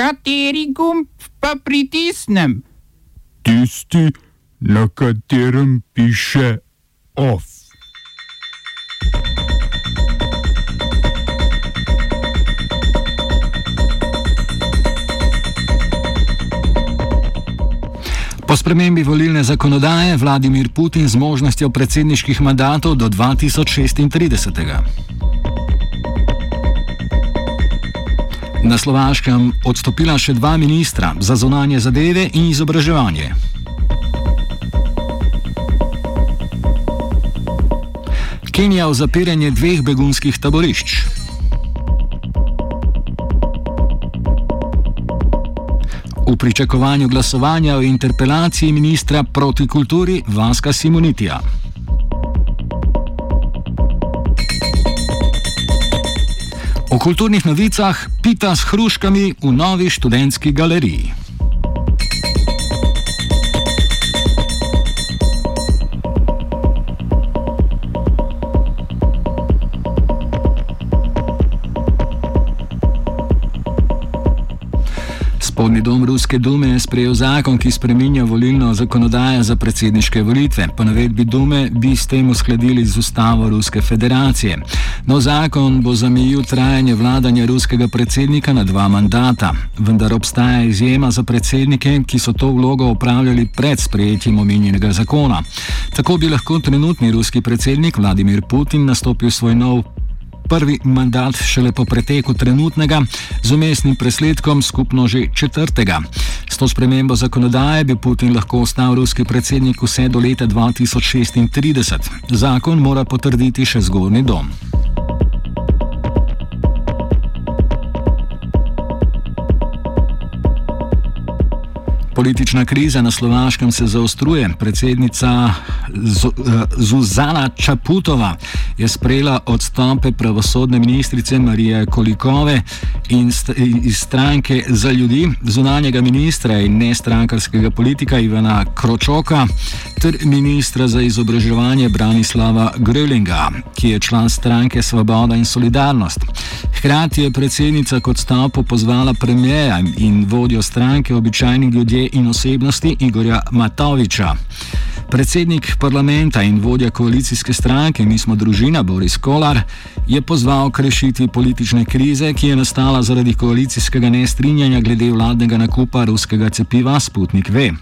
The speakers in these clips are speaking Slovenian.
Kateri gumb pa pritisnem? Tisti, na katerem piše OF. Po spremembi volilne zakonodaje Vladimir Putin z možnostjo predsedniških mandatov do 2036. Na Slovaškem odstopila še dva ministra za zonanje zadeve in izobraževanje. Kenija v zapiranje dveh begunskih taborišč. v pričakovanju glasovanja o interpelaciji ministra proti kulturi Vaska Simonitija. O kulturnih novicah pita s hruškami v novi študentski galeriji. Ruske dume je sprejel zakon, ki spreminja volilno zakonodajo za predsedniške volitve. Po navedbi dume bi s tem uskladili z ustavo Ruske federacije. No, zakon bo zamejil trajanje vladanja ruskega predsednika na dva mandata, vendar obstaja izjema za predsednike, ki so to vlogo upravljali pred sprejetjem omenjenega zakona. Tako bi lahko trenutni ruski predsednik Vladimir Putin nastopil svoj nov prvi mandat šele po preteku trenutnega, z umestnim presledkom skupno že četrtega. S to spremembo zakonodaje bi Putin lahko ostal ruski predsednik vse do leta 2036. Zakon mora potrditi še zgornji dom. Politična kriza na Slovaškem se zaostruje. Predsednica eh, Zuzana Čaputova je sprejela odstope pravosodne ministrice Marije Kolikove in iz stranke za ljudi, zunanjega ministra in nestrankarskega politika Ivana Kročoka ter ministra za izobraževanje Branislava Grölinga, ki je član stranke Svoboda in Solidarnost. Hkrati je predsednica kot stavpo pozvala premijeja in vodjo stranke običajni ljudje in osebnosti Igorja Matoviča. Predsednik parlamenta in vodja koalicijske stranke Mi smo družina Boris Kolar je pozval k rešitvi politične krize, ki je nastala zaradi koalicijskega nestrinjanja glede vladnega nakupa ruskega cepiva Sputnik V.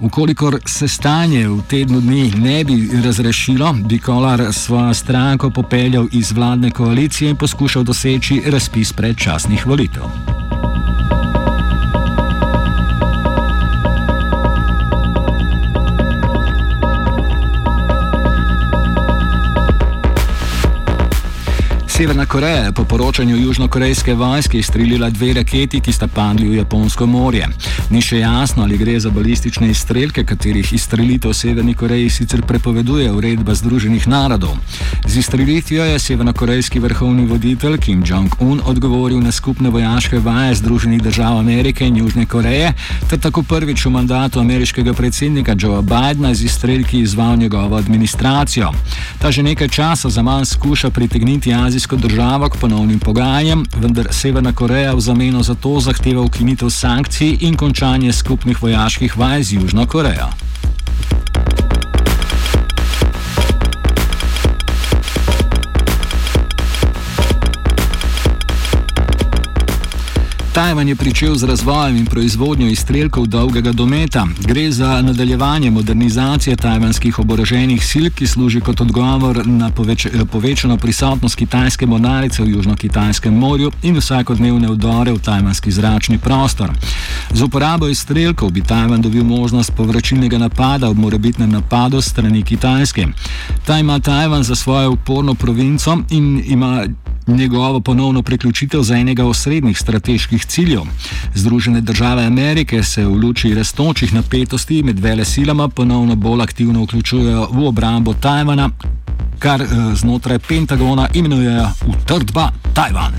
Ukolikor se stanje v tednu dni ne bi razrešilo, bi Kolar svojo stranko popeljal iz vladne koalicije in poskušal doseči razpis predčasnih volitev. Severna Koreja je po poročanju južnokorejske vojske izstrelila dve raketi, ki sta padli v Japonsko morje. Ni še jasno, ali gre za balistične izstrelke, katerih izstrelitev v Severni Koreji sicer prepoveduje uredba Združenih narodov. Z izstrelitvijo je severnokorejski vrhovni voditelj Kim Jong-un odgovoril na skupne vojaške vaje Združenih držav Amerike in Južne Koreje, ter tako prvič v mandatu ameriškega predsednika Joea Bidna z izstrelki izval njegovo administracijo. Ta že nekaj časa za manj skuša pritegniti azijsko kitajsko državo k ponovnim pogajanjem, vendar Severna Koreja v zameno za to zahteva ukinitev sankcij in končanje skupnih vojaških vaj z Južno Korejo. Tajvan je pričel z razvojem in proizvodnjo izstrelkov dolgega dometa. Gre za nadaljevanje modernizacije tajvanskih oboroženih sil, ki služi kot odgovor na poveč povečano prisotnost kitajske monarice v Južno-Kitajskem morju in vsakodnevne vdore v tajvanski zračni prostor. Z uporabo izstrelkov bi Tajvan dobil možnost povračilnega napada ob morebitnem napadu strani Kitajske. Ta ima Tajvan za svojo uporno provinco in ima njegovo ponovno priključitev za enega osrednjih strateških ciljev. Združene države Amerike se v luči rastočih napetosti med vele silama ponovno bolj aktivno vključujejo v obrambo Tajvana, kar eh, znotraj Pentagona imenujejo utrdba Tajvan.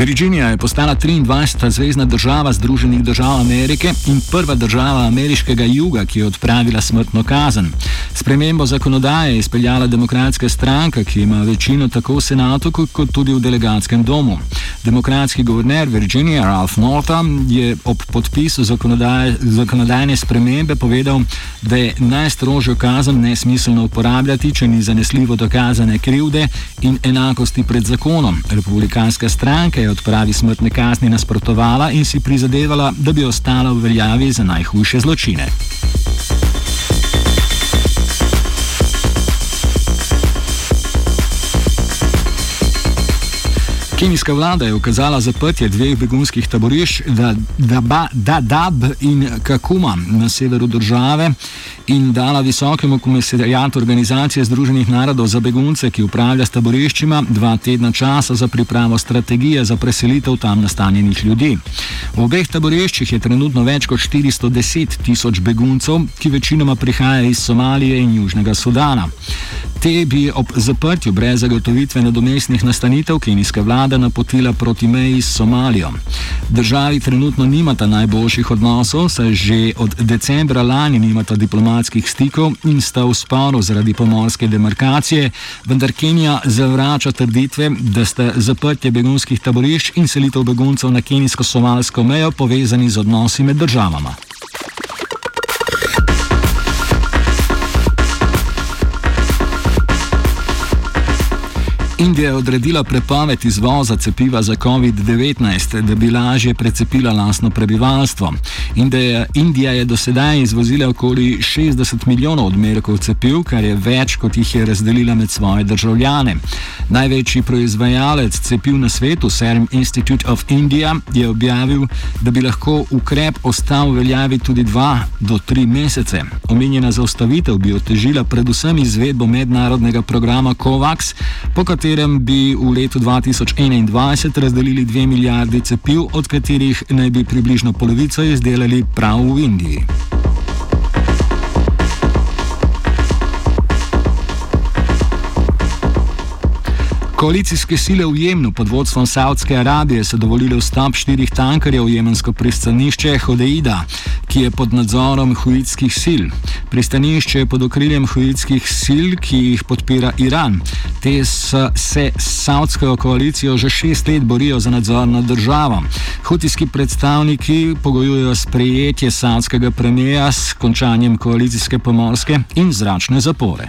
Virginija je postala 23. zvezdna država Združenih držav Amerike in prva država ameriškega juga, ki je odpravila smrtno kazen. Spremembo zakonodaje je izpeljala demokratska stranka, ki ima večino tako v senatu, kot tudi v delegatskem domu. Demokratski guverner Virginije Ralph Northam je ob podpisu zakonodaj, zakonodajne spremembe povedal, da je najstrožjo kazen nesmiselno uporabljati, če ni zanesljivo dokazane krivde in enakosti pred zakonom. Republikanska stranka je odpravi smrtne kazni nasprotovala in si prizadevala, da bi ostala v veljavi za najhujše zločine. Kenijska vlada je ukazala zaprtje dveh begunskih taborišč, da, da, ba, da Dab in Kakuma na severu države in dala visokemu komisarijatu Organizacije Združenih narodov za begunce, ki upravlja s taboriščima, dva tedna časa za pripravo strategije za preselitev tam nastanjenih ljudi. V obeh taboriščih je trenutno več kot 410 tisoč beguncev, ki večinoma prihajajo iz Somalije in Južnega Sudana. Te bi ob zaprtju brez zagotovitve nadomestnih nastanitev kenijska vlada napotila proti meji s Somalijo. Državi trenutno nimata najboljših odnosov, saj že od decembra lani nimata diplomatskih stikov in sta v sporu zaradi pomorske demarkacije, vendar Kenija zavrača trditve, da sta zaprtje begunskih taborišč in selitev beguncev na kenijsko-somalsko mejo povezani z odnosi med državama. Indija je odredila prepoved izvoza cepiva za COVID-19, da bi lažje precepila lastno prebivalstvo. Indija, Indija je do sedaj izvozila okoli 60 milijonov odmerkov cepiv, kar je več, kot jih je razdelila med svoje državljane. Največji proizvajalec cepiv na svetu, Serum Institute of India, je objavil, da bi lahko ukrep ostal v veljavi tudi dva do tri mesece. Omenjena zaustavitev bi otežila predvsem izvedbo mednarodnega programa COVAX, po katerem katerem bi v letu 2021 razdelili 2 milijardi cepiv, od katerih naj bi približno polovico izdelali prav v Indiji. Koalicijske sile v Jemnu pod vodstvom Saudske Arabije so dovolili vstop štirih tankerjev v jemensko pristanišče Hodeida, ki je pod nadzorom huitskih sil. Pristanišče je pod okriljem huitskih sil, ki jih podpira Iran. Te se s Saudsko koalicijo že šest let borijo za nadzor nad državo. Hutijski predstavniki pogojujejo sprejetje saudskega premijeja s končanjem koalicijske pomorske in zračne zapore.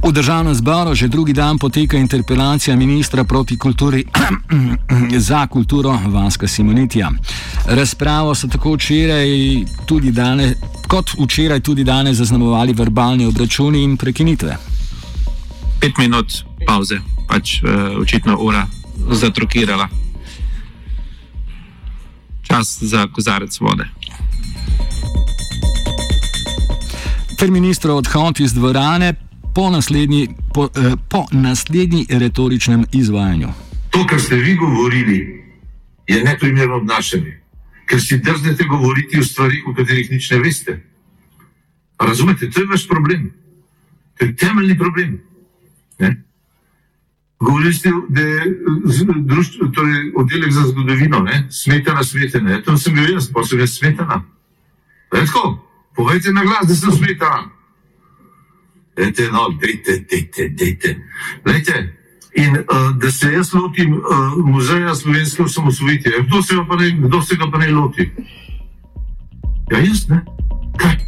V državnem zboru že drugi dan poteka interpelacija ministra proti kulturi za kulturo Vaska Simonitija. Razpravo so tako včeraj tudi danes, kot včeraj tudi danes zaznamovali verbalni obračuni in prekinitve. Pet minut pauze, pač uh, očitno ura zatrokirala. Čas za kozarec vode. Ter ministro odhod iz dvorane po, naslednji, po, eh, po naslednji retoričnem izvajanju. To, kar ste vi govorili, je neprimerno obnašanje, ker si drznete govoriti o stvarih, o katerih nič ne veste. Razumete, to je vaš problem. To je temeljni problem. Ne? Govorili ste, da je društvo, torej oddelek za zgodovino, ne? smetana, smetana. Tam sem bil jaz, pa sem jaz smetana. Redko, povejte na glas, da sem smetana. Dajte, no, dajte, dajte, dajte. Lejte, in uh, da se jaz lotim uh, muzeja slovenske osamosvojitve, kdo se ga pa ne, kdo se ga pa ne loti? Ja, jaz ne. Kaj?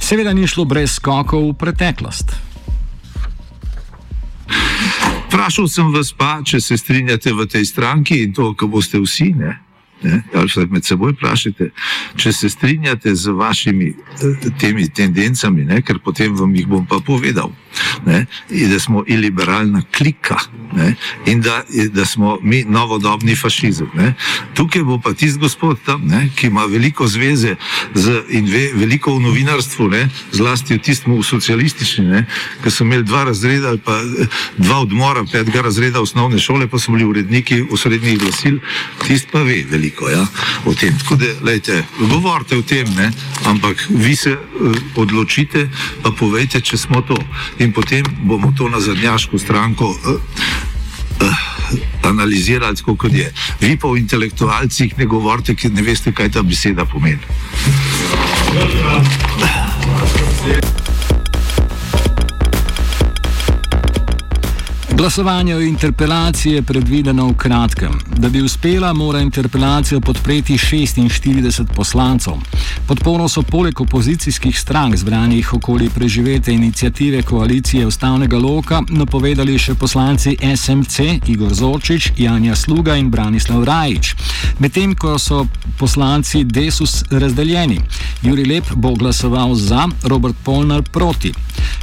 Seveda ni šlo brez skokov v preteklost. Vprašal sem vas pa, če se strinjate v tej stranki in to, ko boste vsi, ne? Ne, ali se med seboj vprašajte, če se strinjate z vašimi temi tendencami, ne, ker potem vam jih bom pa povedal. Ne, da smo iliberalna klika ne, in da, da smo mi novodobni fašizem. Ne. Tukaj bo pa tisti gospod tam, ne, ki ima veliko zveze z, in ve, veliko v novinarstvu, ne, zlasti v tistem socialističnem, ki so imeli dva razreda ali pa dva odmora, petega razreda osnovne šole, pa so bili uredniki v srednjih glasil, tisti pa ve veliko ja, o tem. Tako da, lejte, govorite o tem, ne, ampak vi se uh, odločite, pa povejte, če smo to in potem bomo to na zadnjaško stranko uh, uh, analizirali, kot je. Vi pa o intelektualcih ne govorite, ker ne veste, kaj ta beseda pomeni. Glasovanje o interpelaciji je predvideno v kratkem. Da bi uspela, mora interpelacijo podpreti 46 poslancev. Podporo so poleg opozicijskih strank zbranih okoli preživete inicijative koalicije Ustavnega loka napovedali še poslanci SMC Igor Zorčič, Janja Sluga in Branislav Rajič. Medtem ko so poslanci Desus razdeljeni, Juri Lep bo glasoval za, Robert Polnar proti.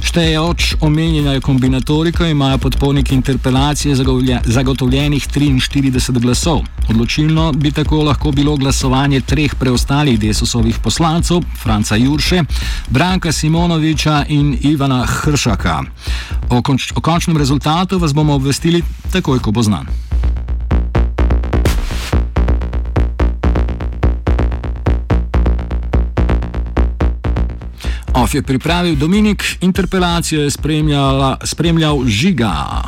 Šteje oč omenjena kombinatorika, imajo podporniki interpelacije zagotovljenih 43 glasov. Odločilno bi tako lahko bilo glasovanje treh preostalih desusovih poslancev, Franca Jurše, Branka Simonoviča in Ivana Hršaka. O, konč o končnem rezultatu vas bomo obvestili takoj, ko bo znan. Of je pripravil Dominik, interpelacijo je spremljal Žiga.